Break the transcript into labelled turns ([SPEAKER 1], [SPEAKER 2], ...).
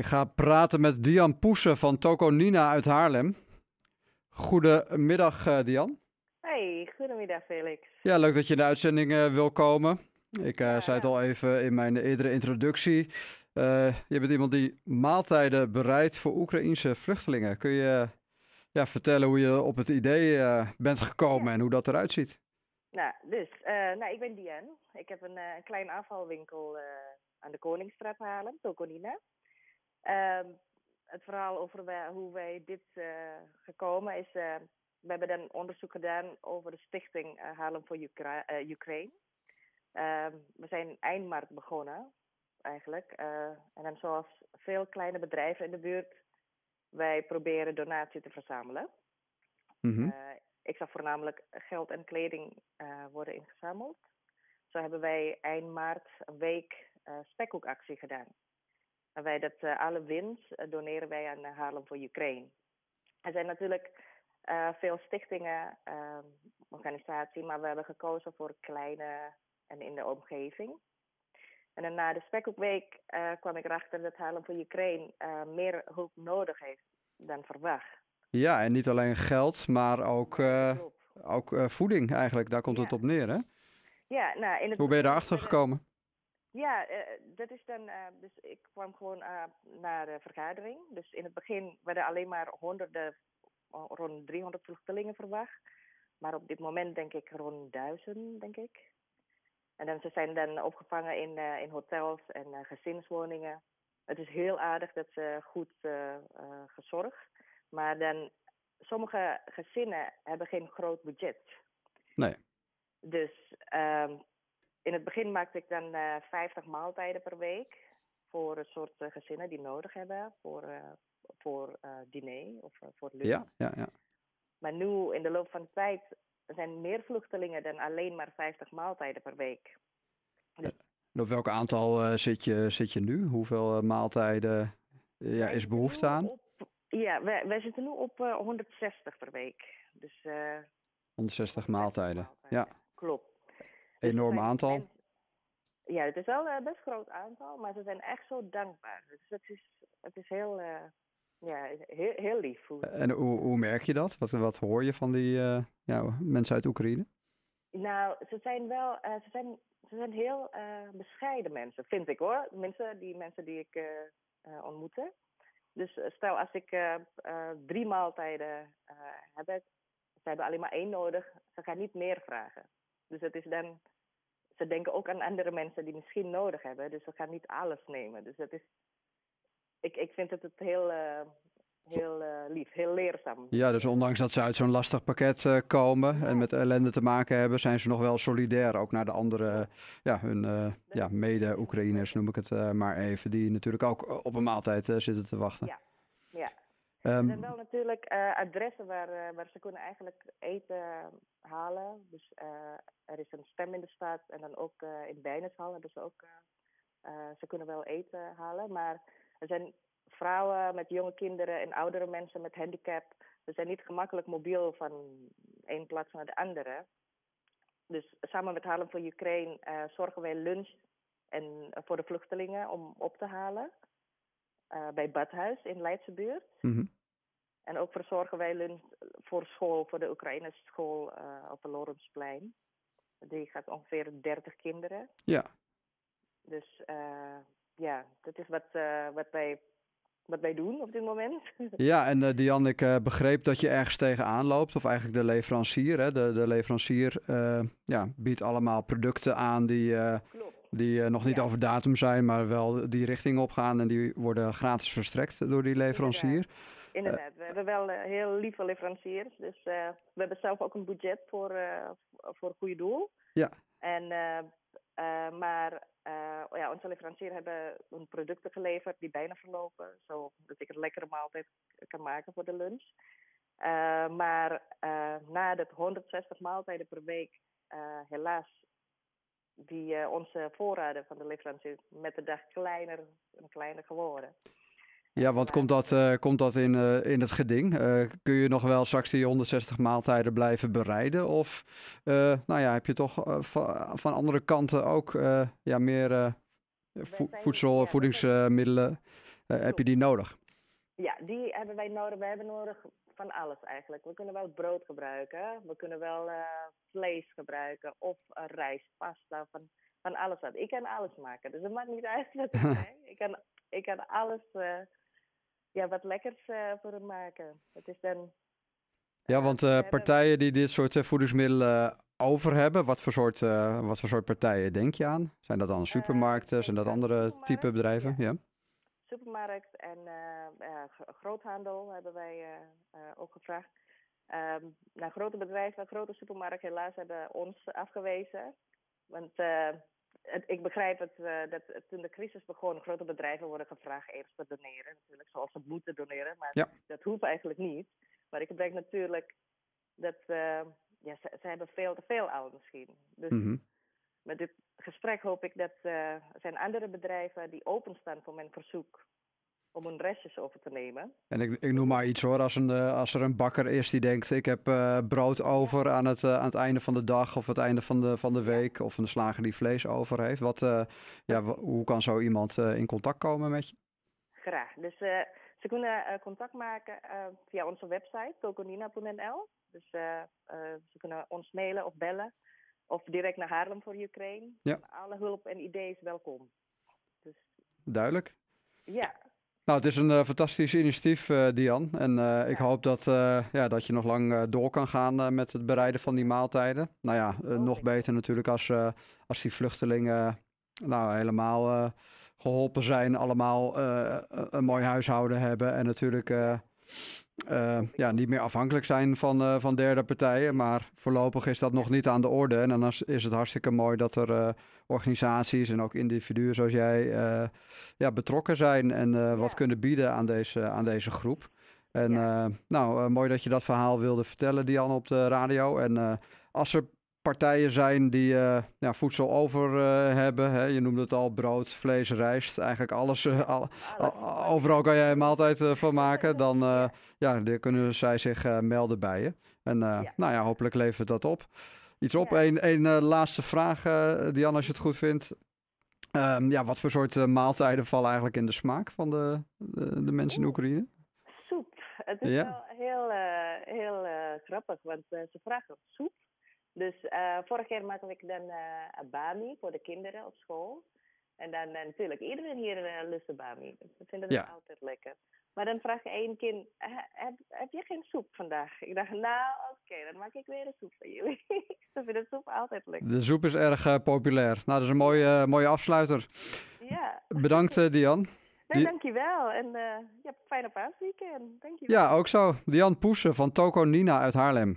[SPEAKER 1] Ik ga praten met Dian Poesen van Toko Nina uit Haarlem. Goedemiddag, uh, Dian.
[SPEAKER 2] Hey, goedemiddag Felix.
[SPEAKER 1] Ja, leuk dat je in de uitzending uh, wil komen. Ik uh, zei het al even in mijn eerdere introductie. je bent iemand die maaltijden bereidt voor Oekraïense vluchtelingen. Kun je ja, vertellen hoe je op het idee bent gekomen ja. en hoe dat eruit ziet?
[SPEAKER 2] Nou, dus, nou, ik ben Dian. Ik heb een, klein afvalwinkel aan de Koningsstraat Haarlem, Toko Nina. Ehm, het verhaal over wij, hoe wij dit uh, gekomen is. Uh, we hebben dan onderzoek gedaan over de stichting uh, Haarlem voor Ukra Ukraine. Ehm, we zijn eind maart begonnen, eigenlijk. en dan zoals veel kleine bedrijven in de buurt, wij proberen donatie te verzamelen. Mm -hmm. ik zag voornamelijk geld en kleding worden ingezameld. Zo hebben wij eind maart een week spekhoekactie gedaan. En wij dat uh, alle winst uh, doneren wij aan uh, Haarlem voor Ukraine. Er zijn natuurlijk veel stichtingen, ehm, organisaties, maar we hebben gekozen voor kleine en in de omgeving. En dan na de Spekhoekweek kwam ik erachter dat Haarlem voor Ukraine meer hulp nodig heeft dan verwacht.
[SPEAKER 1] Ja, en niet alleen geld, maar ook, ook voeding eigenlijk. Daar komt ja. het op neer, hè?
[SPEAKER 2] Ja, nou, in het
[SPEAKER 1] Hoe ben je daarachter gekomen?
[SPEAKER 2] Ja, uh, dat is dan. Uh, dus ik kwam gewoon uh, naar de vergadering. Dus in het begin werden alleen maar honderden, rond 300 vluchtelingen verwacht. Maar op dit moment denk ik rond duizend, denk ik. En dan, ze zijn dan opgevangen in, in hotels en gezinswoningen. Het is heel aardig dat ze goed gezorgd. Maar dan, sommige gezinnen hebben geen groot budget.
[SPEAKER 1] Nee.
[SPEAKER 2] Dus um, in het begin maakte ik dan uh, 50 maaltijden per week voor een soort uh, gezinnen die nodig hebben voor, uh, voor diner of voor lunch.
[SPEAKER 1] Ja, ja, ja.
[SPEAKER 2] Maar nu in de loop van de tijd zijn meer vluchtelingen dan alleen maar 50 maaltijden per week.
[SPEAKER 1] Dus... op welk aantal zit, je, zit je nu? Hoeveel maaltijden ja, is behoefte aan?
[SPEAKER 2] Op, ja, wij, wij zitten nu op 160 per week. Dus,
[SPEAKER 1] 160 maaltijden. maaltijden, ja.
[SPEAKER 2] Klopt.
[SPEAKER 1] Enorm aantal.
[SPEAKER 2] Ja, het is wel een best groot aantal, maar ze zijn echt zo dankbaar. Dus het is, het is heel, uh, ja, heel, heel lief. Hoe...
[SPEAKER 1] En hoe, hoe merk je dat? Wat, wat hoor je van die uh, ja, mensen uit Oekraïne?
[SPEAKER 2] Nou, ze zijn wel, uh, ze zijn, ze zijn heel bescheiden mensen, vind ik hoor. Mensen, die mensen die ik ontmoette. Dus stel als ik drie maaltijden heb, ze hebben alleen maar één nodig. Ze gaan niet meer vragen. Dus het is dan, ze denken ook aan andere mensen die misschien nodig hebben. Dus ze gaan niet alles nemen. Dus dat is, ik, ik vind het, het heel, uh, heel uh, lief, heel leerzaam.
[SPEAKER 1] Ja, dus ondanks dat ze uit zo'n lastig pakket uh, komen en met ellende te maken hebben, zijn ze nog wel solidair ook naar de andere, ja, hun ja, mede-Oekraïners noem ik het maar even, die natuurlijk ook op een maaltijd zitten te wachten.
[SPEAKER 2] Ja, ja. Um, er zijn wel natuurlijk uh, adressen waar, uh, waar ze kunnen eigenlijk eten halen. Dus er is een stem in de stad en dan ook in Bijneshal hebben ze ook. ze kunnen wel eten halen, maar er zijn vrouwen met jonge kinderen en oudere mensen met handicap. Ze zijn niet gemakkelijk mobiel van één plaats naar de andere. Dus samen met Haarlem voor Ukraine zorgen wij lunch en, voor de vluchtelingen om op te halen. Uh, bij Badhuis in Leidse buurt.
[SPEAKER 1] Mm -hmm.
[SPEAKER 2] En ook verzorgen wij lunch voor school, voor de Oekraïnse school uh, op het Lorensplein. Die gaat ongeveer 30 kinderen.
[SPEAKER 1] Ja.
[SPEAKER 2] Dus uh, ja, dat is wat, wat, wij, wat wij doen op dit moment.
[SPEAKER 1] Ja, en Diane, ik begreep dat je ergens tegenaan loopt, of eigenlijk de leverancier. Hè? De, de leverancier ja, biedt allemaal producten aan die...
[SPEAKER 2] Klopt
[SPEAKER 1] die uh, nog niet ja. over datum zijn, maar wel die richting opgaan en die worden gratis verstrekt door die leverancier.
[SPEAKER 2] Inderdaad, Inderdaad. we hebben wel uh, heel lieve leveranciers, dus uh, we hebben zelf ook een budget voor, voor goede doel.
[SPEAKER 1] Ja.
[SPEAKER 2] En, maar ja, onze leveranciers hebben hun producten geleverd die bijna verlopen, zodat ik een lekkere maaltijd kan maken voor de lunch. maar na dat 160 maaltijden per week, helaas die uh, onze voorraden van de leveranciers met de dag kleiner en kleiner geworden.
[SPEAKER 1] Ja, want komt dat, uh, komt dat in, uh, in het geding? kun je nog wel straks die 160 maaltijden blijven bereiden? Of nou ja, heb je toch van, van andere kanten ook ja, meer vo voedsel, voedingsmiddelen heb je die nodig?
[SPEAKER 2] Ja, die hebben wij nodig. We hebben nodig van alles eigenlijk. We kunnen wel brood gebruiken. We kunnen wel vlees gebruiken. Of rijst, pasta, van, van alles wat. Ik kan alles maken. Dus het maakt niet uit wat ik ik kan, ik kan alles ja, wat lekkers voor hem maken. Het is dan
[SPEAKER 1] ja, want partijen die dit soort voedingsmiddelen over hebben, wat voor, soort, wat voor soort partijen denk je aan? Zijn dat dan supermarkten? Zijn dat andere type bedrijven? Ja.
[SPEAKER 2] Supermarkt en groothandel hebben wij ook gevraagd. Um, nou, grote bedrijven, grote supermarkten helaas hebben ons afgewezen. Want het, ik begrijp het, dat toen de crisis begon, grote bedrijven worden gevraagd eerst te doneren. Natuurlijk, zoals ze moeten doneren, maar
[SPEAKER 1] ja.
[SPEAKER 2] dat hoeft eigenlijk niet. Maar ik denk natuurlijk dat ja, ze, ze, hebben veel te veel al misschien. Dus
[SPEAKER 1] mm
[SPEAKER 2] met dit gesprek hoop ik dat uh, er zijn andere bedrijven die openstaan voor mijn verzoek om hun restjes over te nemen.
[SPEAKER 1] En ik, ik noem maar iets hoor, als, een, uh, als er een bakker is die denkt ik heb brood over aan het, aan het einde van de dag of het einde van de, van de week of een slager die vlees over heeft. Wat, ja, hoe kan zo iemand in contact komen met je?
[SPEAKER 2] Graag. Dus ze kunnen contact maken via onze website, tokonina.nl. Dus ze kunnen ons mailen of bellen. Of direct naar Haarlem voor Ukraine.
[SPEAKER 1] Ja.
[SPEAKER 2] Alle hulp en ideeën is welkom. Dus,
[SPEAKER 1] Duidelijk.
[SPEAKER 2] Ja.
[SPEAKER 1] Nou, het is een fantastisch initiatief, Dian. En ja. ik hoop dat, ja, dat je nog lang door kan gaan met het bereiden van die maaltijden. Nou ja, nog beter natuurlijk als, als die vluchtelingen nou, helemaal geholpen zijn, allemaal een mooi huishouden hebben en natuurlijk uh, uh, ja, niet meer afhankelijk zijn van, van derde partijen. Maar voorlopig is dat nog niet aan de orde. En dan is het hartstikke mooi dat er organisaties en ook individuen zoals jij ja, betrokken zijn en wat kunnen bieden aan deze, aan deze groep. En nou, mooi dat je dat verhaal wilde vertellen, Diane, op de radio. En als er partijen zijn die uh, ja, voedsel over uh, hebben. Hè? Je noemde het al, brood, vlees, rijst. Eigenlijk alles. Uh, al, al, overal kan jij een maaltijd van maken. Dan ja, kunnen zij zich melden bij je. En ja. nou ja, hopelijk levert dat op. Iets op. Ja. Een, een laatste vraag, Diane, als je het goed vindt. Um, ja, wat voor soort maaltijden vallen eigenlijk in de smaak van de, de, de mensen in Oekraïne?
[SPEAKER 2] Soep. Het is wel heel, heel grappig, want ze vragen soep. Dus uh, vorig jaar maakte ik dan uh, bami voor de kinderen op school. En dan uh, natuurlijk, iedereen hier uh, lust bami. Dus we vinden het
[SPEAKER 1] ja.
[SPEAKER 2] altijd lekker. Maar dan vraag je één kind, heb, heb je geen soep vandaag? Ik dacht, nou oké, okay, dan maak ik weer een soep voor jullie. Ze vinden soep altijd lekker.
[SPEAKER 1] De soep is erg populair. Nou, dat is een mooie, mooie afsluiter.
[SPEAKER 2] Ja.
[SPEAKER 1] Bedankt, Dian.
[SPEAKER 2] Nee, dankjewel. En ja, fijne paasweekend. Dankjewel.
[SPEAKER 1] Ja, ook zo. Dian Poesen van Toko Nina uit Haarlem.